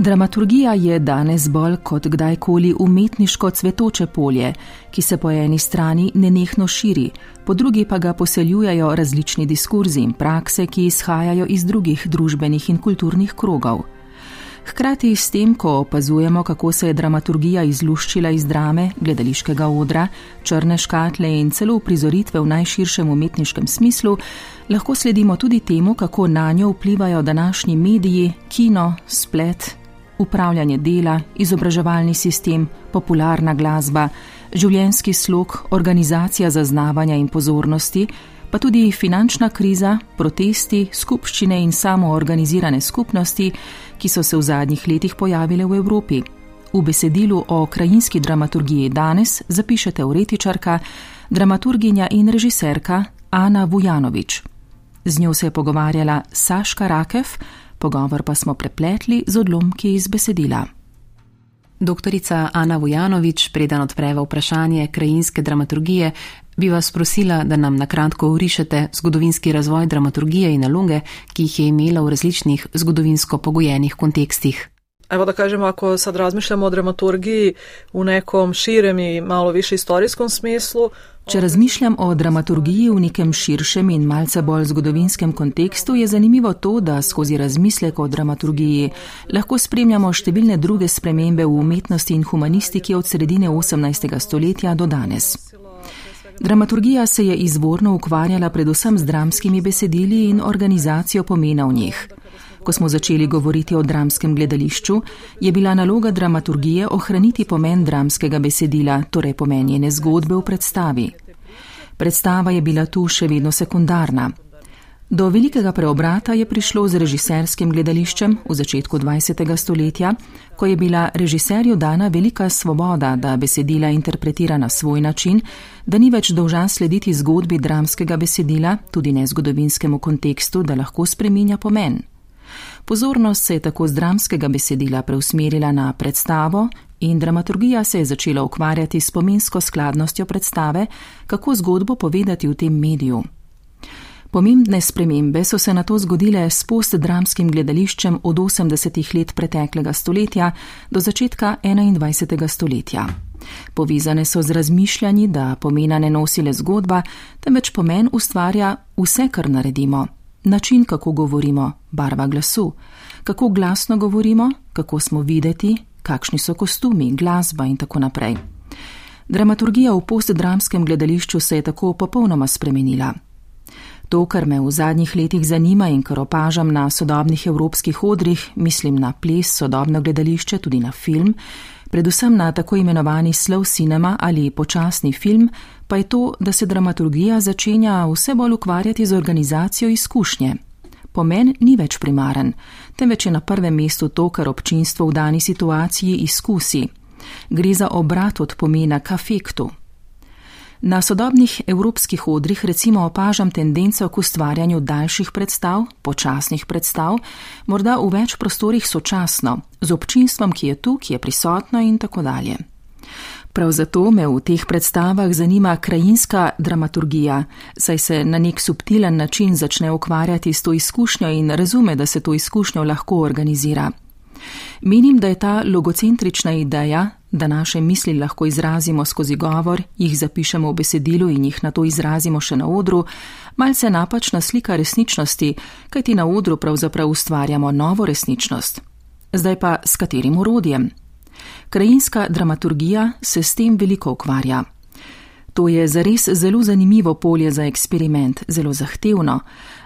Dramaturgija je danes bolj kot kdajkoli umetniško cvetoče polje, ki se po eni strani nenehno širi, po drugi pa ga poseljujejo različni diskurzi in prakse, ki izhajajo iz drugih družbenih in kulturnih krogov. Hkrati s tem, ko opazujemo, kako se je dramaturgija izluščila iz drame, gledališkega odra, črne škatle in celo prizoritve v najširšem umetniškem smislu, lahko sledimo tudi temu, kako na njo vplivajo današnji mediji, kino, splet, upravljanje dela, izobraževalni sistem, popularna glasba, življenski slog, organizacija zaznavanja in pozornosti, pa tudi finančna kriza, protesti, skupščine in samoorganizirane skupnosti, ki so se v zadnjih letih pojavile v Evropi. V besedilu o krajinski dramaturgiji danes zapiše teoretičarka, dramaturginja in režiserka Ana Vujanovič. Z njo se je pogovarjala Saška Rakev, pogovor pa smo prepletli z odlomki iz besedila. Doktorica Ana Vujanovič, preden odpreva vprašanje krajinske dramaturgije, bi vas prosila, da nam na kratko urišete zgodovinski razvoj dramaturgije in naloge, ki jih je imela v različnih zgodovinsko pogojenih kontekstih. Evo da kažem, ako sad razmišljamo o dramaturgiji u nekom širem i malo više istorijskom smislu, Če razmišljam o dramaturgiji v nekem širšem in malce bolj zgodovinskem kontekstu, je zanimivo to, da skozi razmislek o dramaturgiji lahko spremljamo številne druge spremembe v umetnosti in humanistiki od sredine 18. stoletja do danes. Dramaturgija se je izvorno ukvarjala predvsem z dramskimi besedili in organizacijo pomena v njih. Ko smo začeli govoriti o dramskem gledališču, je bila naloga dramaturgije ohraniti pomen dramskega besedila, torej pomen njene zgodbe v predstavi. Predstava je bila tu še vedno sekundarna. Do velikega preobrata je prišlo z režiserskim gledališčem v začetku 20. stoletja, ko je bila režiserju dana velika svoboda, da besedila interpretira na svoj način, da ni več dolžan slediti zgodbi dramskega besedila, tudi ne zgodovinskemu kontekstu, da lahko spreminja pomen. Pozornost se je tako z dramskega besedila preusmerila na predstavo in dramaturgija se je začela ukvarjati s pomensko skladnostjo predstave, kako zgodbo povedati v tem mediju. Pomembne spremembe so se na to zgodile s postdramskim gledališčem od 80. let preteklega stoletja do začetka 21. stoletja. Povezane so z razmišljanji, da pomena ne nosi le zgodba, temveč pomen ustvarja vse, kar naredimo način, kako govorimo, barva glasu, kako glasno govorimo, kako smo videti, kakšni so kostumi, glasba in tako naprej. Dramaturgija v postdramskem gledališču se je tako popolnoma spremenila. To, kar me v zadnjih letih zanima in kar opažam na sodobnih evropskih odrih, mislim na ples, sodobno gledališče, tudi na film, predvsem na tako imenovani slow cinema ali počasni film, pa je to, da se dramaturgija začenja vse bolj ukvarjati z organizacijo izkušnje. Pomen ni več primaren, temveč je na prvem mestu to, kar občinstvo v dani situaciji izkusi. Gre za obrat od pomena k afektu. Na sodobnih evropskih odrih recimo opažam tendenco k ustvarjanju daljših predstav, počasnih predstav, morda v več prostorih sočasno, z občinstvom, ki je tu, ki je prisotno in tako dalje. Prav zato me v teh predstavah zanima krajinska dramaturgija, saj se na nek subtilen način začne ukvarjati s to izkušnjo in razume, da se to izkušnjo lahko organizira. Menim, da je ta logocentrična ideja, da naše misli lahko izrazimo skozi govor, jih zapišemo v besedilu in jih na to izrazimo še na odru, malce napačna slika resničnosti, kajti na odru pravzaprav ustvarjamo novo resničnost. Zdaj pa s katerim urodjem? Krajinska dramaturgija se s tem veliko ukvarja. To je zares zelo zanimivo polje za eksperiment, zelo zahtevno.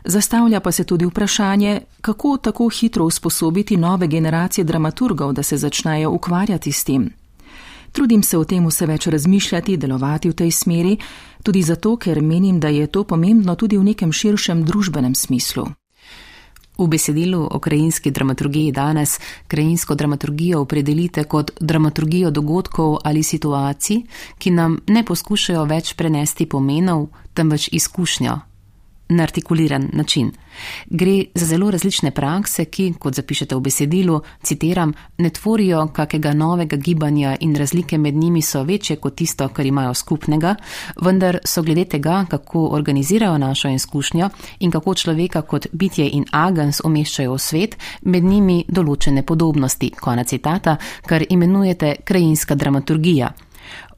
Zastavlja pa se tudi vprašanje, kako tako hitro usposobiti nove generacije dramaturgov, da se začnejo ukvarjati s tem. Trudim se o tem vse več razmišljati, delovati v tej smeri, tudi zato, ker menim, da je to pomembno tudi v nekem širšem družbenem smislu. V besedilu o krajinski dramaturgiji danes krajinsko dramaturgijo opredelite kot dramaturgijo dogodkov ali situacij, ki nam ne poskušajo več prenesti pomenov, temveč izkušnjo, na artikuliran način. Gre za zelo različne prakse, ki, kot zapišete v besedilu, citiram, ne tvorijo kakega novega gibanja in razlike med njimi so večje kot tisto, kar imajo skupnega, vendar so glede tega, kako organizirajo našo izkušnjo in kako človeka kot bitje in agens umeščajo v svet, med njimi določene podobnosti, konec citata, kar imenujete krajinska dramaturgija.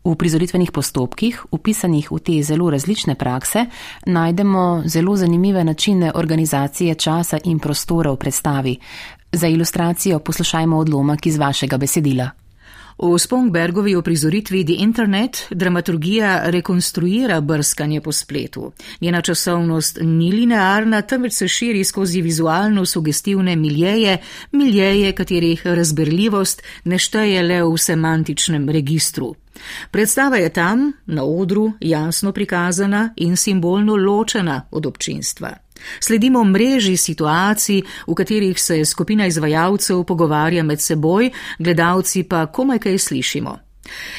V prizoritvenih postopkih, upisanih v te zelo različne prakse, najdemo zelo zanimive načine organizacije časa in prostora v predstavi. Za ilustracijo poslušajmo odlomek iz vašega besedila. V Spongbergovi oprizoritvi The Internet dramaturgija rekonstruira brskanje po spletu. Njena časovnost ni linearna, temveč se širi skozi vizualno sugestivne miljeje, miljeje, katerih razberljivost ne šteje le v semantičnem registru. Predstava je tam, na odru, jasno prikazana in simbolno ločena od občinstva. Sledimo mreži situacij, v katerih se skupina izvajalcev pogovarja med seboj, gledalci pa komaj kaj slišimo.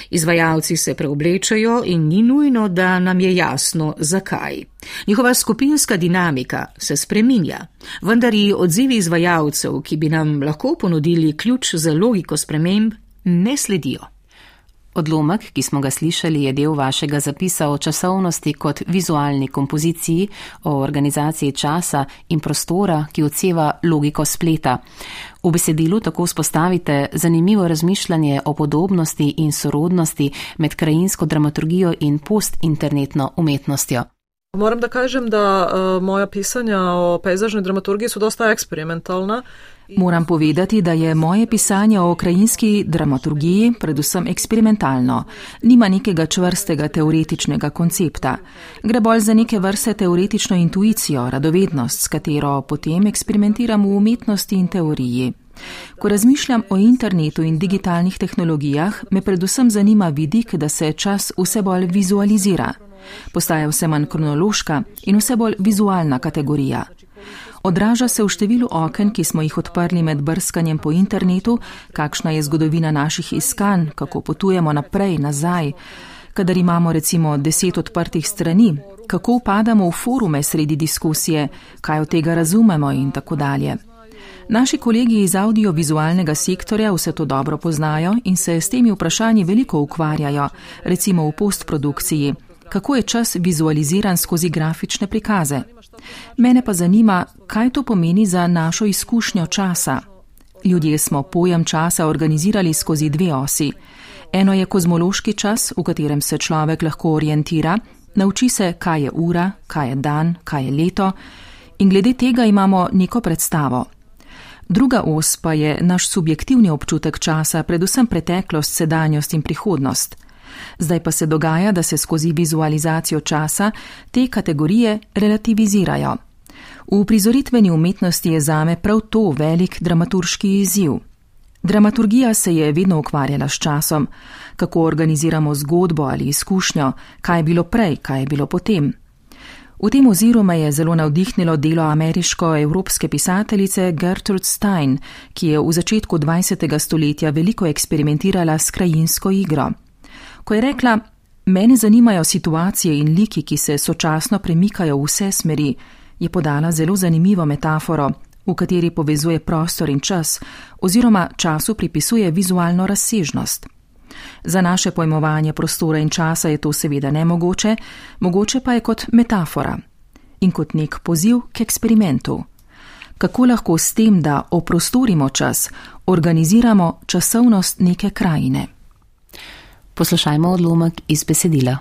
Izvajalci se preoblečajo in ni nujno, da nam je jasno, zakaj. Njihova skupinska dinamika se spreminja, vendar ji odzivi izvajalcev, ki bi nam lahko ponudili ključ za logiko sprememb, ne sledijo. Odlomek, ki smo ga slišali, je del vašega zapisa o časovnosti kot vizualni kompoziciji, o organizaciji časa in prostora, ki odseva logiko spleta. V besedilu tako spostavite zanimivo razmišljanje o podobnosti in sorodnosti med krajinsko dramaturgijo in postinternetno umetnostjo. Moram da kažem da uh, moja pisanja o pejzažnoj dramaturgiji su dosta eksperimentalna. Moram povedati, da je moje pisanje o krajinski dramaturgiji predvsem eksperimentalno. Nima nekega čvrstega teoretičnega koncepta. Gre bolj za neke vrste teoretično intuicijo, radovednost, s katero potem eksperimentiram v umetnosti in teoriji. Ko razmišljam o internetu in digitalnih tehnologijah, me predvsem zanima vidik, da se čas vse bolj vizualizira. Postaja vse manj kronološka in vse bolj vizualna kategorija. Odraža se v številu oken, ki smo jih odprli med brskanjem po internetu, kakšna je zgodovina naših iskanj, kako potujemo naprej, nazaj. Kadar imamo recimo deset odprtih strani, kako upadamo v forume sredi diskusije, kaj od tega razumemo in tako dalje. Naši kolegi iz audiovizualnega sektorja vse to dobro poznajo in se s temi vprašanji veliko ukvarjajo, recimo v postprodukciji, kako je čas vizualiziran skozi grafične prikaze. Mene pa zanima, kaj to pomeni za našo izkušnjo časa. Ljudje smo pojem časa organizirali skozi dve osi. Eno je kozmološki čas, v katerem se človek lahko orientira, nauči se, kaj je ura, kaj je dan, kaj je leto, in glede tega imamo neko predstavo. Druga os pa je naš subjektivni občutek časa, predvsem preteklost, sedanjost in prihodnost. Zdaj pa se dogaja, da se skozi vizualizacijo časa te kategorije relativizirajo. V prizoritveni umetnosti je zame prav to velik dramaturški izziv. Dramaturgija se je vedno ukvarjala s časom, kako organiziramo zgodbo ali izkušnjo, kaj je bilo prej, kaj je bilo potem. V tem oziru me je zelo navdihnilo delo ameriško-evropske pisateljice Gertrude Stein, ki je v začetku 20. stoletja veliko eksperimentirala s krajinsko igro. Ko je rekla, mene zanimajo situacije in liki, ki se sočasno premikajo v vse smeri, je podala zelo zanimivo metaforo, v kateri povezuje prostor in čas, oziroma času pripisuje vizualno razsežnost. Za naše pojmovanje prostora in časa je to seveda nemogoče, mogoče pa je kot metafora in kot nek poziv k eksperimentu. Kako lahko s tem, da oprostorimo čas, organiziramo časovnost neke krajine? Poslušajmo odlomek iz besedila.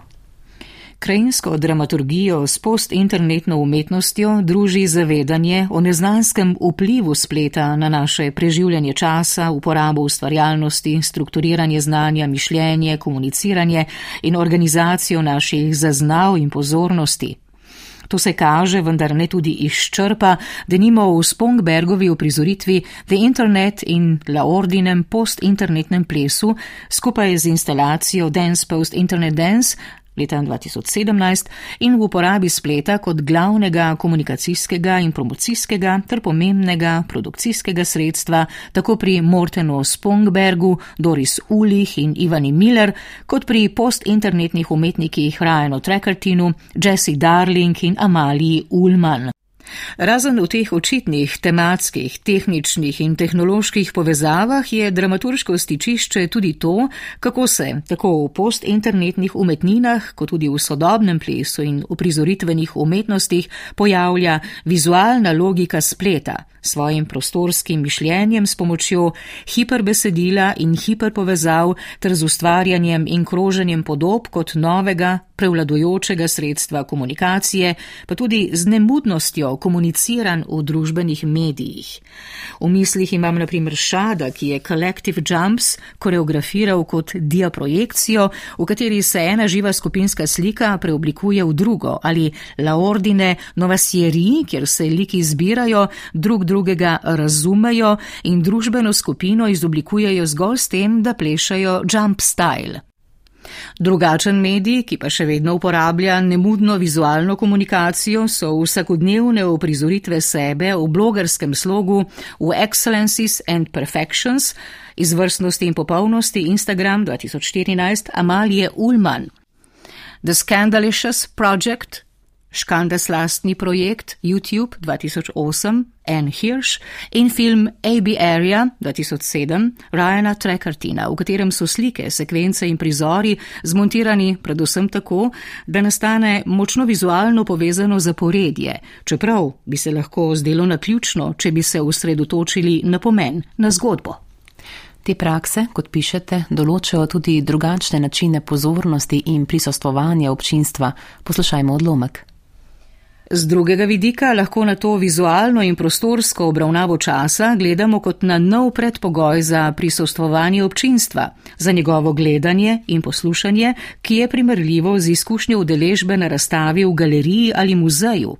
Krajinsko dramaturgijo s postinternetno umetnostjo druži zavedanje o neznanskem vplivu spleta na naše preživljanje časa, uporabo ustvarjalnosti, strukturiranje znanja, mišljenje, komuniciranje in organizacijo naših zaznav in pozornosti. To se kaže, vendar ne tudi izčrpa, da nimo v Spongbergovi uprizoritvi The Internet in La Ordinem postinternetnem plesu skupaj z instalacijo Dance Post Internet Dance leta 2017 in v uporabi spleta kot glavnega komunikacijskega in promocijskega ter pomembnega produkcijskega sredstva tako pri Mortenu Spongbergu, Doris Ulih in Ivani Miller, kot pri postinternetnih umetnikih Ryanu Treckertinu, Jessie Darling in Amalii Ullman. Razen v teh očitnih tematskih, tehničnih in tehnoloških povezavah je dramaturško stičišče tudi to, kako se tako v postinternetnih umetninah, kot tudi v sodobnem plesu in uprizoritvenih umetnostih pojavlja vizualna logika spleta svojim prostorskim mišljenjem s pomočjo hiperbesedila in hiperpovezav ter z ustvarjanjem in kroženjem podob kot novega prevladojočega sredstva komunikacije, pa tudi z nemudnostjo komuniciran v družbenih medijih. V mislih imam naprimer Šada, ki je Collective Jumps koreografiral kot diaprojekcijo, v kateri se ena živa skupinska slika preoblikuje v drugo, ali La Ordine Nova Sierra, kjer se liki zbirajo, drug drugega razumejo in družbeno skupino izoblikujejo zgolj s tem, da plešajo jump style. Drugačen medij, ki pa še vedno uporablja nemudno vizualno komunikacijo, so vsakodnevne uprizoritve sebe v blogerskem slogu v Excellencies and Perfections, izvrstnosti in popolnosti Instagram 2014 Amalije Ullman. The Scandalicious Project Škandes lastni projekt YouTube 2008, Anne Hirsch in film AB Area 2007 Ryana Treckertina, v katerem so slike, sekvence in prizori zmontirani predvsem tako, da nastane močno vizualno povezano zaporedje, čeprav bi se lahko zdelo naključno, če bi se usredotočili na pomen, na zgodbo. Te prakse, kot pišete, določajo tudi drugačne načine pozornosti in prisostovanja občinstva. Poslušajmo odlomek. Z drugega vidika lahko na to vizualno in prostorsko obravnavo časa gledamo kot na nov predpogoj za prisostvovanje občinstva, za njegovo gledanje in poslušanje, ki je primerljivo z izkušnjo udeležbe na razstavi v galeriji ali muzeju.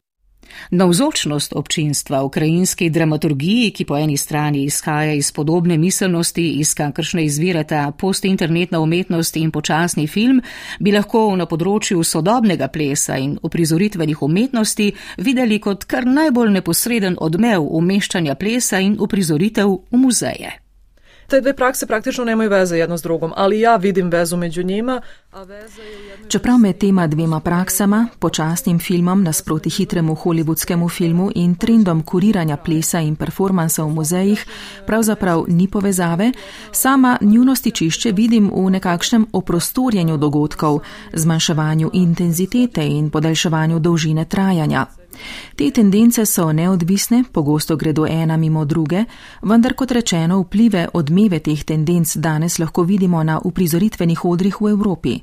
Navzočnost občinstva v krajinski dramaturgiji, ki po eni strani izhaja iz podobne miselnosti, iz kakršne izvirata postinternetna umetnost in počasni film, bi lahko na področju sodobnega plesa in uprizoritvenih umetnosti videli kot kar najbolj neposreden odmev umeščanja plesa in uprizoritev v muzeje. Te dve prakse praktično nemaju veze jedno s drugom, ali ja vidim vezu među njima. Čeprav med tema dvema praksama, počasnim filmom nasproti hitremu hollywoodskemu filmu in trendom kuriranja plesa in performansa v muzejih, pravzaprav ni povezave, sama njuno stičišče vidim v nekakšnem oprostorjenju dogodkov, zmanjševanju intenzitete in podaljševanju dolžine trajanja. Te tendence so neodvisne, pogosto gredo ena mimo druge, vendar kot rečeno vplive odmeve teh tendenc danes lahko vidimo na uprizoritvenih odrih v Evropi.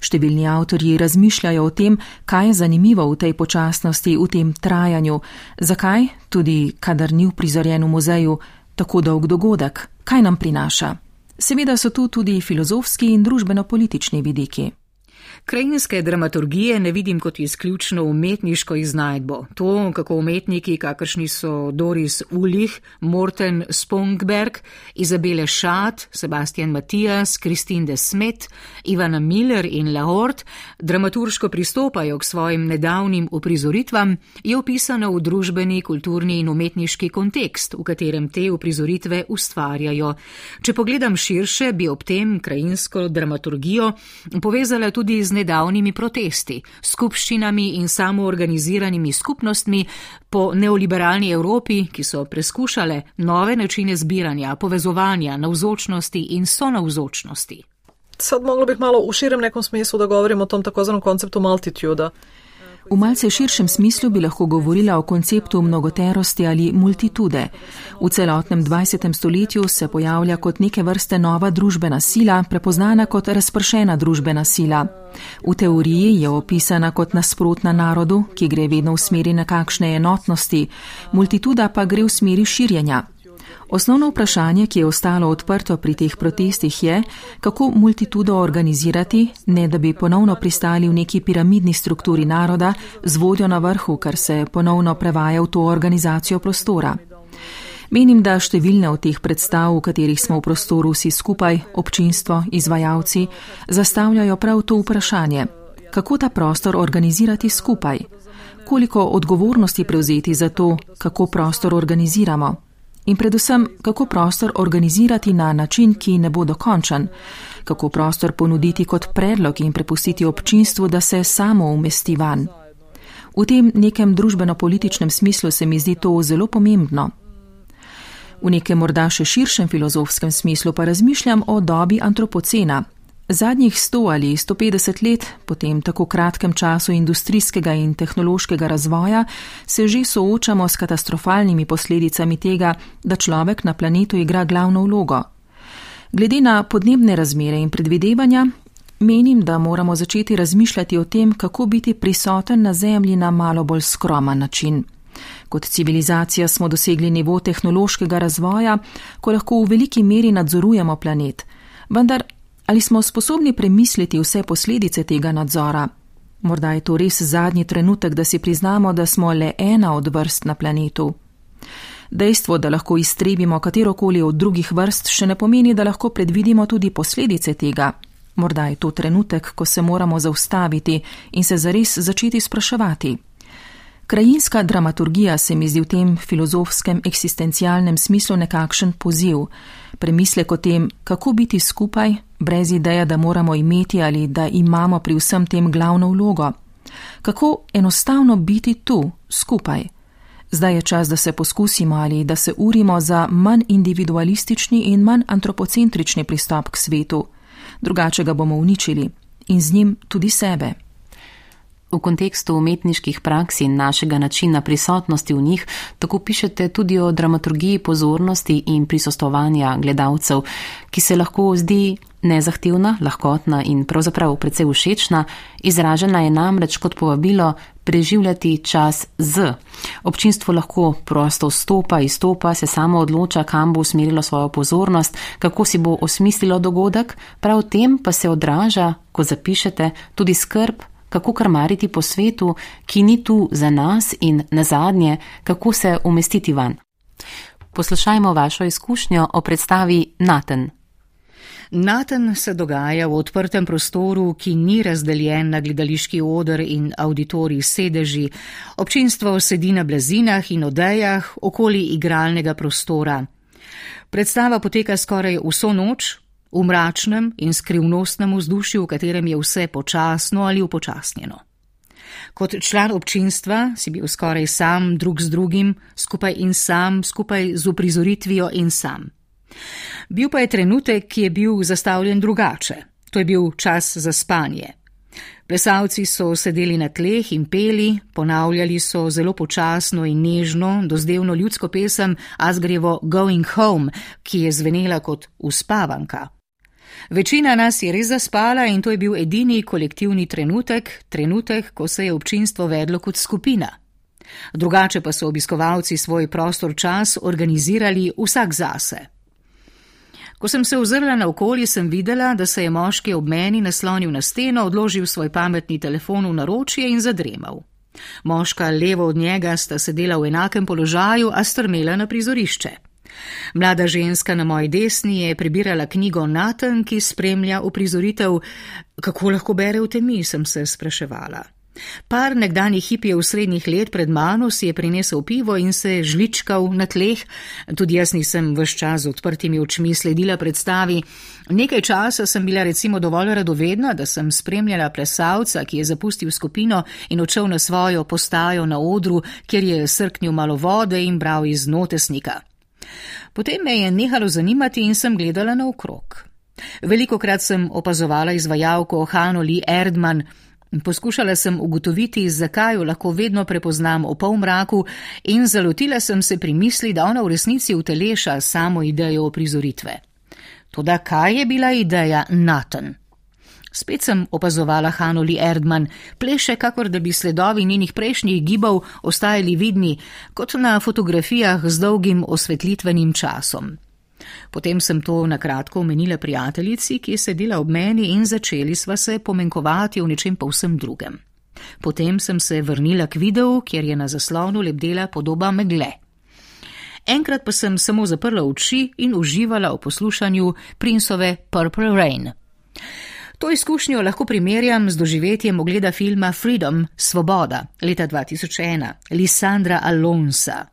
Številni avtorji razmišljajo o tem, kaj je zanimivo v tej počasnosti, v tem trajanju, zakaj, tudi kadar ni uprizorjen v muzeju, tako dolg dogodek, kaj nam prinaša. Seveda so tu tudi filozofski in družbeno-politični vidiki. Krajinske dramaturgije ne vidim kot izključno umetniško iznajdbo. To, kako umetniki, kakršni so Doris Ulih, Morten Spongberg, Izabele Šat, Sebastian Matijas, Kristin de Smet, Ivana Miller in Lahort, dramaturško pristopajo k svojim nedavnim uprizoritvam, je opisano v družbeni, kulturni in umetniški kontekst, v katerem te uprizoritve ustvarjajo. Če pogledam širše, bi ob tem krajinsko dramaturgijo povezala tudi z nedavnimi protesti, skupščinami in samoorganiziranimi skupnostmi po neoliberalni Evropi, ki so preskušale nove načine zbiranja, povezovanja, navzočnosti in sonavzočnosti. Sad moglo bih malo u širem nekom smislu da govorim o tom takozvanom konceptu multituda. V malce širšem smislu bi lahko govorila o konceptu mnogoterosti ali multitude. V celotnem 20. stoletju se pojavlja kot neke vrste nova družbena sila, prepoznana kot razpršena družbena sila. V teoriji je opisana kot nasprotna narodu, ki gre vedno v smeri nekakšne enotnosti, multituda pa gre v smeri širjenja. Osnovno vprašanje, ki je ostalo odprto pri teh protestih, je, kako multitudo organizirati, ne da bi ponovno pristali v neki piramidni strukturi naroda z vodjo na vrhu, kar se ponovno prevaja v to organizacijo prostora. Menim, da številne od teh predstav, v katerih smo v prostoru vsi skupaj, občinstvo, izvajalci, zastavljajo prav to vprašanje. Kako ta prostor organizirati skupaj, koliko odgovornosti prevzeti za to, kako prostor organiziramo in predvsem, kako prostor organizirati na način, ki ne bo dokončen, kako prostor ponuditi kot predlog in prepustiti občinstvu, da se samo umesti van. V tem nekem družbeno-političnem smislu se mi zdi to zelo pomembno. V nekem morda še širšem filozofskem smislu pa razmišljam o dobi antropocena, Zadnjih 100 ali 150 let, po tem tako kratkem času industrijskega in tehnološkega razvoja, se že soočamo s katastrofalnimi posledicami tega, da človek na planetu igra glavno vlogo. Glede na podnebne razmere in predvidevanja, menim, da moramo začeti razmišljati o tem, kako biti prisoten na Zemlji na malo bolj skroman način. Kot civilizacija smo dosegli nivo tehnološkega razvoja, ko lahko v veliki meri nadzorujemo planet, vendar Ali smo sposobni premisliti vse posledice tega nadzora? Morda je to res zadnji trenutek, da si priznamo, da smo le ena od vrst na planetu. Dejstvo, da lahko iztrebimo katerokoli od drugih vrst, še ne pomeni, da lahko predvidimo tudi posledice tega. Morda je to trenutek, ko se moramo zaustaviti in se zares začeti spraševati. Krajinska dramaturgija se mi zdi v tem filozofskem eksistencialnem smislu nekakšen poziv, premislek o tem, kako biti skupaj, brez ideje, da moramo imeti ali da imamo pri vsem tem glavno vlogo. Kako enostavno biti tu, skupaj. Zdaj je čas, da se poskusimo ali da se urimo za manj individualistični in manj antropocentrični pristop k svetu, drugače ga bomo uničili in z njim tudi sebe. V kontekstu umetniških praks in našega načina prisotnosti v njih, tako pišete tudi o dramaturgiji pozornosti in prisostovanja gledalcev, ki se lahko zdi nezahtevna, lahkotna in pravzaprav precej všečna, izražena je namreč kot povabilo preživljati čas z. Občinstvo lahko prosto vstopa, izstopa, se samo odloča, kam bo usmerilo svojo pozornost, kako si bo osmislilo dogodek, prav tem pa se odraža, ko zapišete, tudi skrb kako krmariti po svetu, ki ni tu za nas in na zadnje, kako se umestiti van. Poslušajmo vašo izkušnjo o predstavi Naten. Naten se dogaja v odprtem prostoru, ki ni razdeljen na gledališki odr in auditorij sedeži. Občinstvo sedi na blazinah in odejah okoli igralnega prostora. Predstava poteka skoraj vso noč, v mračnem in skrivnostnem vzdušju, v katerem je vse počasno ali upočasnjeno. Kot član občinstva si bil skoraj sam drug z drugim, skupaj in sam, skupaj z uprizoritvijo in sam. Bil pa je trenutek, ki je bil zastavljen drugače. To je bil čas za spanje. Plesalci so sedeli na tleh in peli, ponavljali so zelo počasno in nežno, dozdevno ljudsko pesem Asgrevo Going Home, ki je zvenela kot uspavanka. Večina nas je res zaspala in to je bil edini kolektivni trenutek, trenutek, ko se je občinstvo vedlo kot skupina. Drugače pa so obiskovalci svoj prostor čas organizirali vsak zase. Ko sem se ozrla na okolje, sem videla, da se je moški ob meni naslonil na steno, odložil svoj pametni telefon v naročje in zadremal. Moška levo od njega sta sedela v enakem položaju, a strmela na prizorišče. Mlada ženska na moji desni je prebirala knjigo Naten, ki spremlja uprizoritev, kako lahko bere v temi, sem se spraševala. Par nekdanjih hipijev srednjih let pred mano si je prinesel pivo in se žličkal na tleh, tudi jaz nisem vse čas z odprtimi očmi sledila predstavi. Nekaj časa sem bila recimo dovolj radovedna, da sem spremljala plesalca, ki je zapustil skupino in odšel na svojo postajo na odru, kjer je srknil malo vode in bral iz notesnika. Potem me je nehalo zanimati in sem gledala naokrog. Veliko krat sem opazovala izvajalko Hano Lee Erdman poskušala sem ugotoviti, zakaj jo lahko vedno prepoznam v polmraku in zalotila sem se pri misli, da ona v resnici uteleša samo idejo prizoritve. Toda kaj je bila ideja Nathan? Spet sem opazovala Hanoli Erdman, pleše, kakor da bi sledovi njenih prejšnjih gibov ostajali vidni, kot na fotografijah z dolgim osvetlitvenim časom. Potem sem to na kratko omenila prijateljici, ki je sedela ob meni in začeli sva se pomenkovati o nečem povsem drugem. Potem sem se vrnila k videu, kjer je na zaslonu lebdela podoba megle. Enkrat pa sem samo zaprla oči in uživala v poslušanju princove Purple Rain. To izkušnjo lahko primerjam z doživetjem ogleda filma Freedom, Svoboda, leta 2001, Lisandra Alonsa.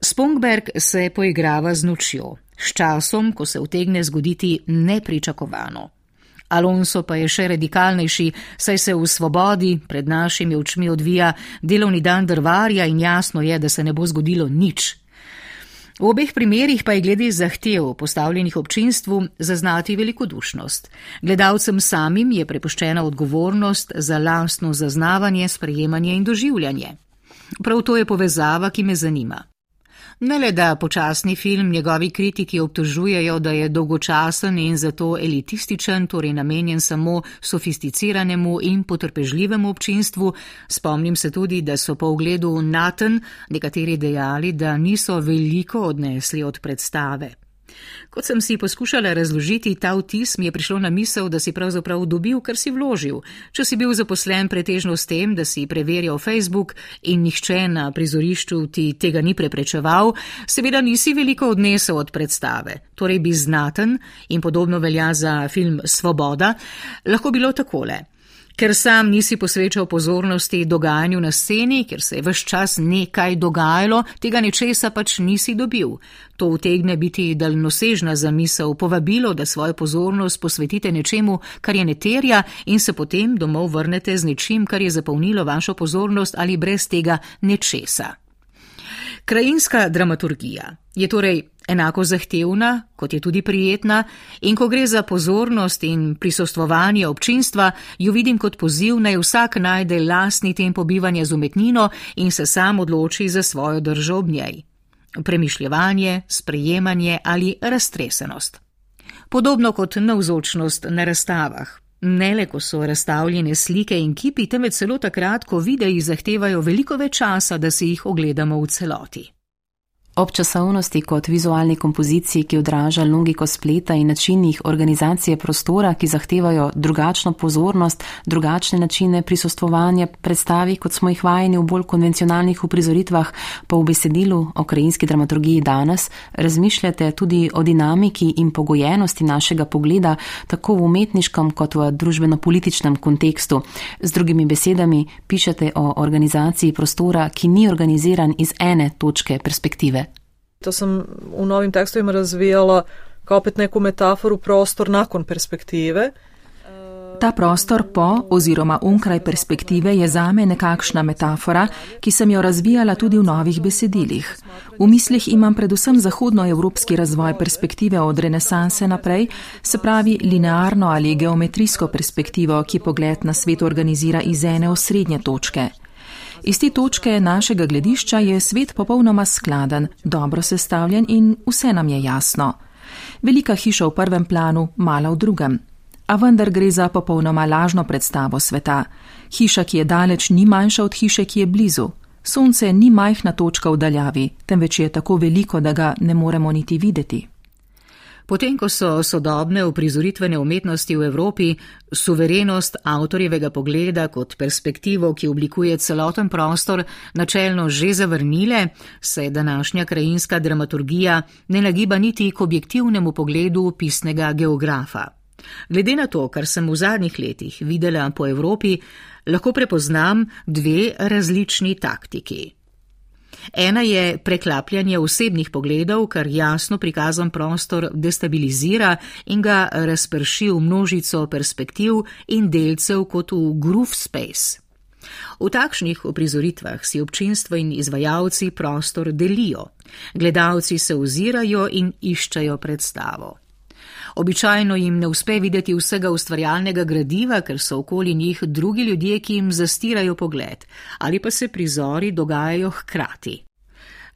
Spongberg se poigrava z nočjo, s časom, ko se utegne zgoditi nepričakovano. Alonso pa je še radikalnejši, saj se v svobodi pred našimi očmi odvija delovni dan drvarja in jasno je, da se ne bo zgodilo nič, V obeh primerjih pa je glede zahtev postavljenih občinstvu zaznati velikodušnost. Gledalcem samim je prepuščena odgovornost za lastno zaznavanje, sprejemanje in doživljanje. Prav to je povezava, ki me zanima. Ne le da počasni film njegovi kritiki obtožujejo, da je dolgočasen in zato elitističen, torej namenjen samo sofisticiranemu in potrpežljivemu občinstvu, spomnim se tudi, da so po ogledu Naten nekateri dejali, da niso veliko odnesli od predstave. Kot sem si poskušala razložiti ta vtis, mi je prišlo na misel, da si pravzaprav dobil, kar si vložil. Če si bil zaposlen pretežno s tem, da si preverjal Facebook in nihče na prizorišču ti tega ni preprečeval, seveda nisi veliko odnesel od predstave. Torej bi znaten in podobno velja za film Svoboda, lahko bilo takole. Ker sam nisi posvečal pozornosti dogajanju na sceni, ker se je vse čas nekaj dogajalo, tega nečesa pač nisi dobil. To utegne biti daljnosežna zamisel, povabilo, da svojo pozornost posvetite nečemu, kar je neterja, in se potem domov vrnete z nečim, kar je zapolnilo vašo pozornost ali brez tega nečesa. Krajinska dramaturgija je torej enako zahtevna, kot je tudi prijetna, in ko gre za pozornost in prisostvovanje občinstva, jo vidim kot poziv, naj vsak najde lastni tempo bivanja z umetnino in se sam odloči za svojo držo ob njej. Premišljevanje, sprejemanje ali raztresenost. Podobno kot navzočnost na razstavah. Ne le, ko so razstavljene slike in kipi, temveč celo takrat, ko videi zahtevajo veliko več časa, da si jih ogledamo v celoti. Ob časovnosti kot vizualni kompoziciji, ki odraža logiko spleta in načinih organizacije prostora, ki zahtevajo drugačno pozornost, drugačne načine prisostvovanja predstavi, kot smo jih vajeni v bolj konvencionalnih uprizoritvah, pa v besedilu o krajinski dramaturgiji danes, razmišljate tudi o dinamiki in pogojenosti našega pogleda, tako v umetniškem kot v družbeno-političnem kontekstu. Z drugimi besedami, pišete o organizaciji prostora, ki ni organiziran iz ene točke perspektive. To sem v novim tekstovima razvijala kao opet neku metaforu prostor nakon perspektive. Ta prostor po oziroma onkraj perspektive je zame nekakšna metafora, ki sem jo razvijala tudi v novih besedilih. V mislih imam predvsem zahodnoevropski razvoj perspektive od renesanse naprej, se pravi linearno ali geometrijsko perspektivo, ki pogled na svet organizira iz ene osrednje točke. Iz te točke našega gledišča je svet popolnoma skladen, dobro sestavljen in vse nam je jasno. Velika hiša v prvem planu, mala v drugem. A vendar gre za popolnoma lažno predstavo sveta. Hiša, ki je daleč, ni manjša od hiše, ki je blizu. Sonce ni majhna točka v daljavi, temveč je tako veliko, da ga ne moremo niti videti. Potem, ko so sodobne uprizoritvene umetnosti v Evropi suverenost avtorjevega pogleda kot perspektivo, ki oblikuje celoten prostor, načelno že zavrnile, se današnja krajinska dramaturgija ne nagiba niti k objektivnemu pogledu pisnega geografa. Glede na to, kar sem v zadnjih letih videla po Evropi, lahko prepoznam dve različni taktiki. Ena je preklapljanje osebnih pogledov, kar jasno prikazan prostor destabilizira in ga razprši v množico perspektiv in delcev kot v groove space. V takšnih uprizoritvah si občinstvo in izvajalci prostor delijo, gledalci se ozirajo in iščejo predstavo. Običajno jim ne uspe videti vsega ustvarjalnega gradiva, ker so okoli njih drugi ljudje, ki jim zastirajo pogled, ali pa se prizori dogajajo hkrati.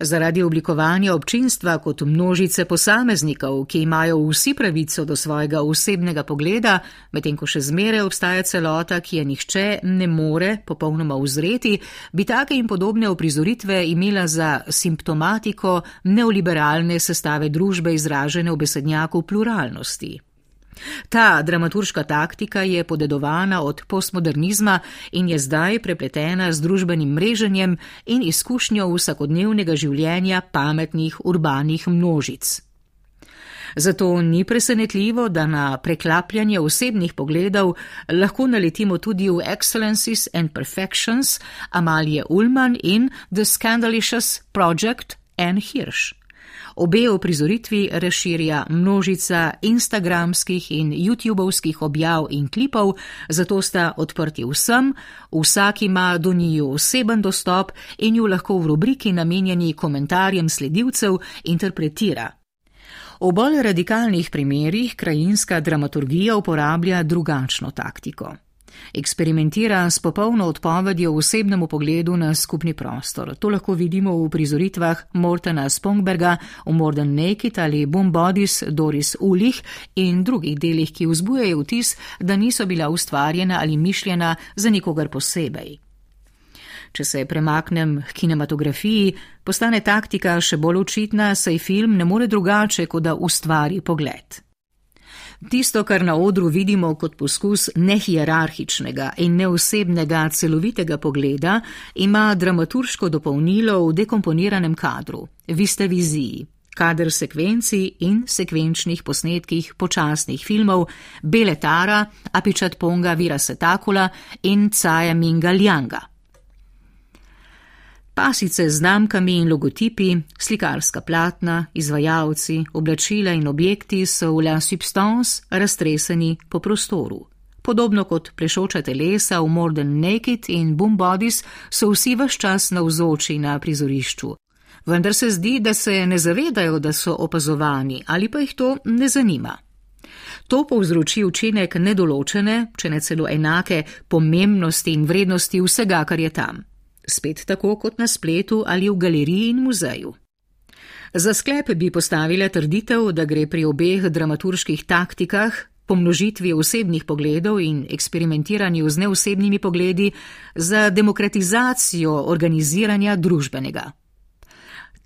Zaradi oblikovanja občinstva kot množice posameznikov, ki imajo vsi pravico do svojega osebnega pogleda, medtem ko še zmeraj obstaja celota, ki je nihče ne more popolnoma uzreti, bi take in podobne oprizoritve imela za simptomatiko neoliberalne sestave družbe izražene v besednjaku pluralnosti. Ta dramaturška taktika je podedovana od postmodernizma in je zdaj prepletena z družbenim mreženjem in izkušnjo vsakodnevnega življenja pametnih urbanih množic. Zato ni presenetljivo, da na preklapljanje osebnih pogledov lahko naletimo tudi v Excellencies and Perfections Amalije Ullman in The Scandalicious Project Anne Hirsch. Obe oprizoritvi razširja množica instagramskih in youtubovskih objav in klipov, zato sta odprti vsem, vsak ima do njiju oseben dostop in ju lahko v rubriki namenjeni komentarjem sledilcev interpretira. V bolj radikalnih primerjih krajinska dramaturgija uporablja drugačno taktiko. Eksperimentira s popolno odpovedjo osebnemu pogledu na skupni prostor. To lahko vidimo v prizoritvah Mortena Spongberga v Modern Naked ali Boom Bodies Doris Ulih in drugih delih, ki vzbujajo vtis, da niso bila ustvarjena ali mišljena za nikogar posebej. Če se premaknem k kinematografiji, postane taktika še bolj očitna, saj film ne more drugače, kot da ustvari pogled. Tisto, kar na odru vidimo kot poskus nehierarhičnega in neosebnega celovitega pogleda, ima dramaturško dopolnilo v dekomponiranem kadru, viste viziji, kader sekvenci in sekvenčnih posnetkih počasnih filmov Bele Tara, Apičat Ponga Vira Setakula in Caja Minga Ljanga. Pasice z znamkami in logotipi, slikarska platna, izvajalci, oblačila in objekti so v La Substance raztreseni po prostoru. Podobno kot plešoča telesa v Modern Naked in Boom Bodies so vsi vaš čas navzoči na prizorišču. Vendar se zdi, da se ne zavedajo, da so opazovani ali pa jih to ne zanima. To povzroči učinek nedoločene, če ne celo enake, pomembnosti in vrednosti vsega, kar je tam spet tako kot na spletu ali v galeriji in muzeju. Za sklep bi postavila trditev, da gre pri obeh dramaturških taktikah, pomnožitvi osebnih pogledov in eksperimentiranju z neosebnimi pogledi, za demokratizacijo organiziranja družbenega.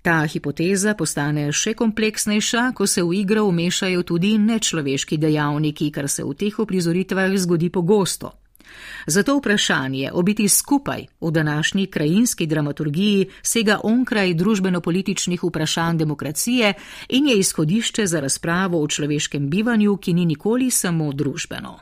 Ta hipoteza postane še kompleksnejša, ko se v igro umešajo tudi nečloveški dejavniki, kar se v teh oprizoritvah zgodi pogosto. Zato vprašanje o biti skupaj v današnji krajinski dramaturgiji sega onkraj družbeno-političnih vprašanj demokracije in je izhodišče za razpravo o človeškem bivanju, ki ni nikoli samo družbeno.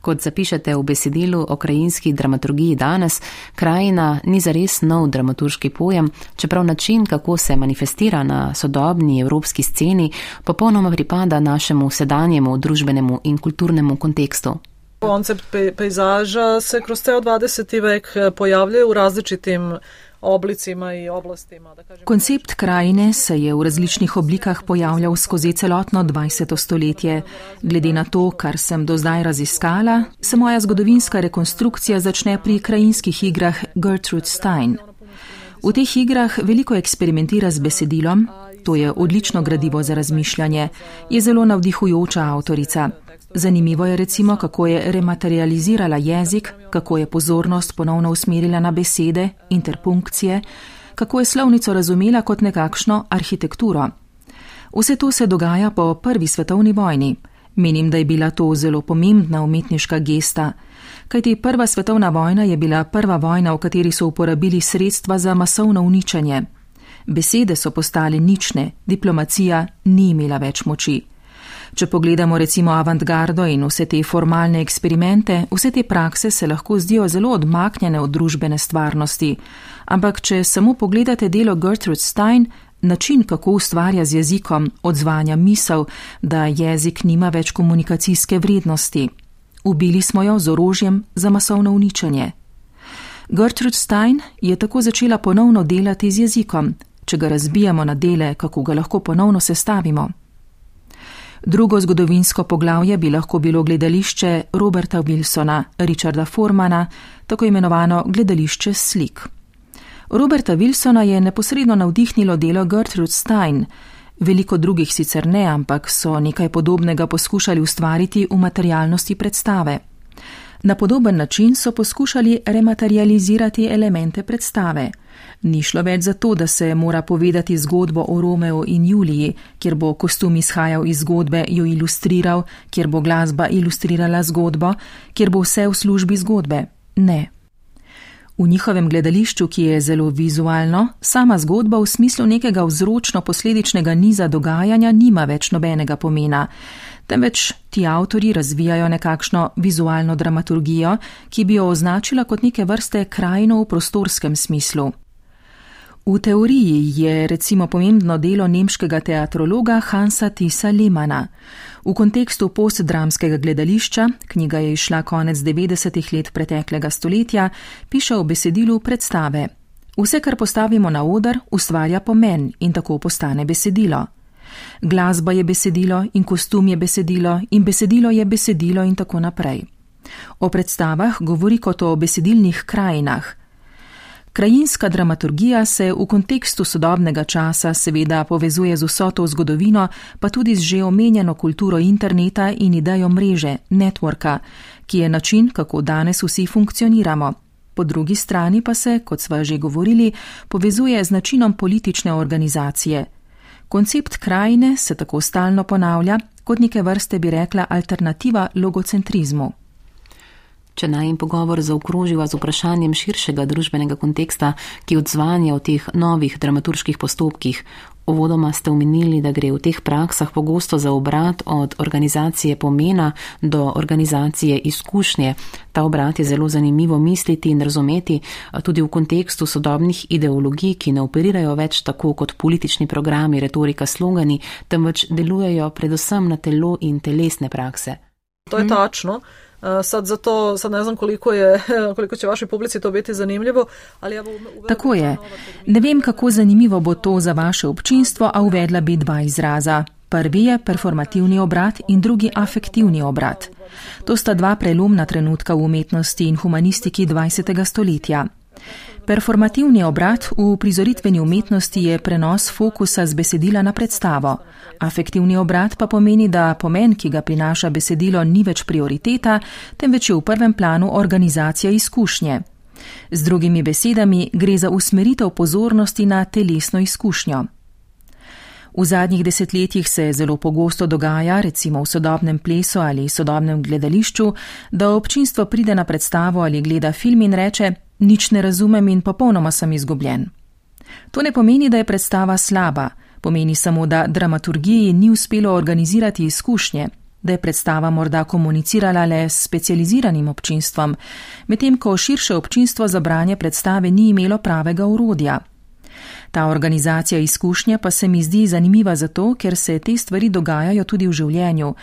Kot zapišete v besedilu o krajinski dramaturgiji danes, krajina ni zares nov dramaturški pojem, čeprav način, kako se manifestira na sodobni evropski sceni, popolnoma pripada našemu sedanjemu družbenemu in kulturnemu kontekstu. Koncept pe pejzaža se kroz ceo 20. vek eh, pojavlja v različitim oblicima in oblastima. Koncept krajine se je v različnih oblikah pojavljal skozi celotno 20. stoletje. Glede na to, kar sem do zdaj raziskala, se moja zgodovinska rekonstrukcija začne pri krajinskih igrah Gertrude Stein. V teh igrah veliko eksperimentira z besedilom, to je odlično gradivo za razmišljanje, je zelo navdihujoča avtorica. Zanimivo je recimo, kako je rematerializirala jezik, kako je pozornost ponovno usmerila na besede, interpunkcije, kako je slovnico razumela kot nekakšno arhitekturo. Vse to se dogaja po prvi svetovni vojni. Menim, da je bila to zelo pomembna umetniška gesta, kajti prva svetovna vojna je bila prva vojna, v kateri so uporabili sredstva za masovno uničenje. Besede so postale nične, diplomacija ni imela več moči. Če pogledamo recimo avantgardo in vse te formalne eksperimente, vse te prakse se lahko zdijo zelo odmaknjene od družbene stvarnosti. Ampak, če samo pogledate delo Gertrude Stein, način, kako ustvarja z jezikom, odzvanja misel, da jezik nima več komunikacijske vrednosti. Ubili smo jo z orožjem za masovno uničenje. Gertrude Stein je tako začela ponovno delati z jezikom, če ga razbijamo na dele, kako ga lahko ponovno sestavimo. Drugo zgodovinsko poglavje bi lahko bilo gledališče Roberta Wilsona, Richarda Formana, tako imenovano gledališče slik. Roberta Wilsona je neposredno navdihnilo delo Gertrude Stein, veliko drugih sicer ne, ampak so nekaj podobnega poskušali ustvariti v materialnosti predstave. Na podoben način so poskušali rematerializirati elemente predstave. Ni šlo več za to, da se mora povedati zgodbo o Romeo in Juliji, kjer bo kostum izhajal iz zgodbe, jo ilustriral, kjer bo glasba ilustrirala zgodbo, kjer bo vse v službi zgodbe. Ne. V njihovem gledališču, ki je zelo vizualno, sama zgodba v smislu nekega vzročno-posledičnega niza dogajanja nima več nobenega pomena, temveč ti avtori razvijajo nekakšno vizualno dramaturgijo, ki bi jo označila kot neke vrste krajino v prostorskem smislu. V teoriji je recimo pomembno delo nemškega teatrologa Hansa Tisa Lemana. V kontekstu postdramskega gledališča, knjiga je išla konec 90-ih let preteklega stoletja, piše o besedilu predstave. Vse, kar postavimo na oder, ustvarja pomen in tako postane besedilo. Glasba je besedilo in kostum je besedilo in besedilo je besedilo in tako naprej. O predstavah govori kot o besedilnih krajinah, Krajinska dramaturgija se v kontekstu sodobnega časa seveda povezuje z vso to zgodovino, pa tudi z že omenjeno kulturo interneta in idejo mreže, networka, ki je način, kako danes vsi funkcioniramo. Po drugi strani pa se, kot sva že govorili, povezuje z načinom politične organizacije. Koncept krajine se tako stalno ponavlja, kot neke vrste bi rekla alternativa logocentrizmu. Če naj jim pogovor zaokroživa z vprašanjem širšega družbenega konteksta, ki odzvanja o teh novih dramaturških postopkih, uvodoma ste omenili, da gre v teh praksah pogosto za obrat od organizacije pomena do organizacije izkušnje. Ta obrat je zelo zanimivo misliti in razumeti tudi v kontekstu sodobnih ideologij, ki ne operirajo več tako kot politični programi, retorika, slogani, temveč delujejo predvsem na telo in telesne prakse. To je tačno. Mm. Uh, sad zato, sad ne znam koliko, je, koliko će vašoj publici to biti zanimljivo, ali ja Tako je. Ne vem, kako zanimivo bo to za vaše občinstvo, a uvedla bi dva izraza. Prvi je performativni obrat in drugi afektivni obrat. To sta dva prelomna trenutka v umetnosti in humanistiki 20. stoletja. Performativni obrat v prizoritveni umetnosti je prenos fokusa z besedila na predstavo. Afektivni obrat pa pomeni, da pomen, ki ga prinaša besedilo, ni več prioriteta, temveč je v prvem planu organizacija izkušnje. Z drugimi besedami gre za usmeritev pozornosti na telesno izkušnjo. V zadnjih desetletjih se zelo pogosto dogaja, recimo v sodobnem plesu ali sodobnem gledališču, da občinstvo pride na predstavo ali gleda film in reče: Nič ne razumem in popolnoma sem izgubljen. To ne pomeni, da je predstava slaba, pomeni samo, da dramaturgiji ni uspelo organizirati izkušnje, da je predstava morda komunicirala le s specializiranim občinstvom, medtem ko širše občinstvo za branje predstave ni imelo pravega urodja. Ta organizacija izkušnje pa se mi zdi zanimiva zato, ker se te stvari dogajajo tudi v življenju,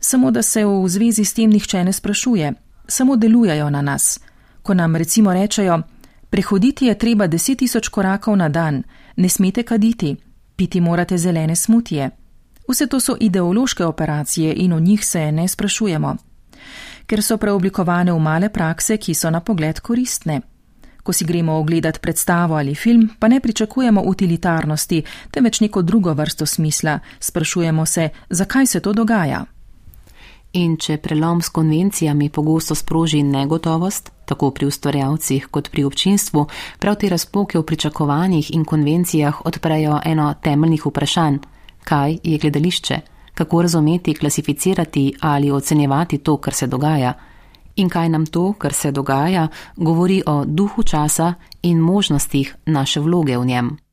samo da se v zvezi s tem nihče ne sprašuje, samo delujejo na nas ko nam recimo rečejo: Prehoditi je treba deset tisoč korakov na dan, ne smete kaditi, piti morate zelene smutije. Vse to so ideološke operacije in o njih se ne sprašujemo, ker so preoblikovane v male prakse, ki so na pogled koristne. Ko si gremo ogledati predstavo ali film, pa ne pričakujemo utilitarnosti, temveč neko drugo vrsto smisla, sprašujemo se, zakaj se to dogaja. In če prelom s konvencijami pogosto sproži negotovost, tako pri ustvarjalcih kot pri občinstvu, prav te razpoke v pričakovanjih in konvencijah odprejo eno temeljnih vprašanj: kaj je gledališče, kako razumeti, klasificirati ali ocenjevati to, kar se dogaja, in kaj nam to, kar se dogaja, govori o duhu časa in možnostih naše vloge v njem.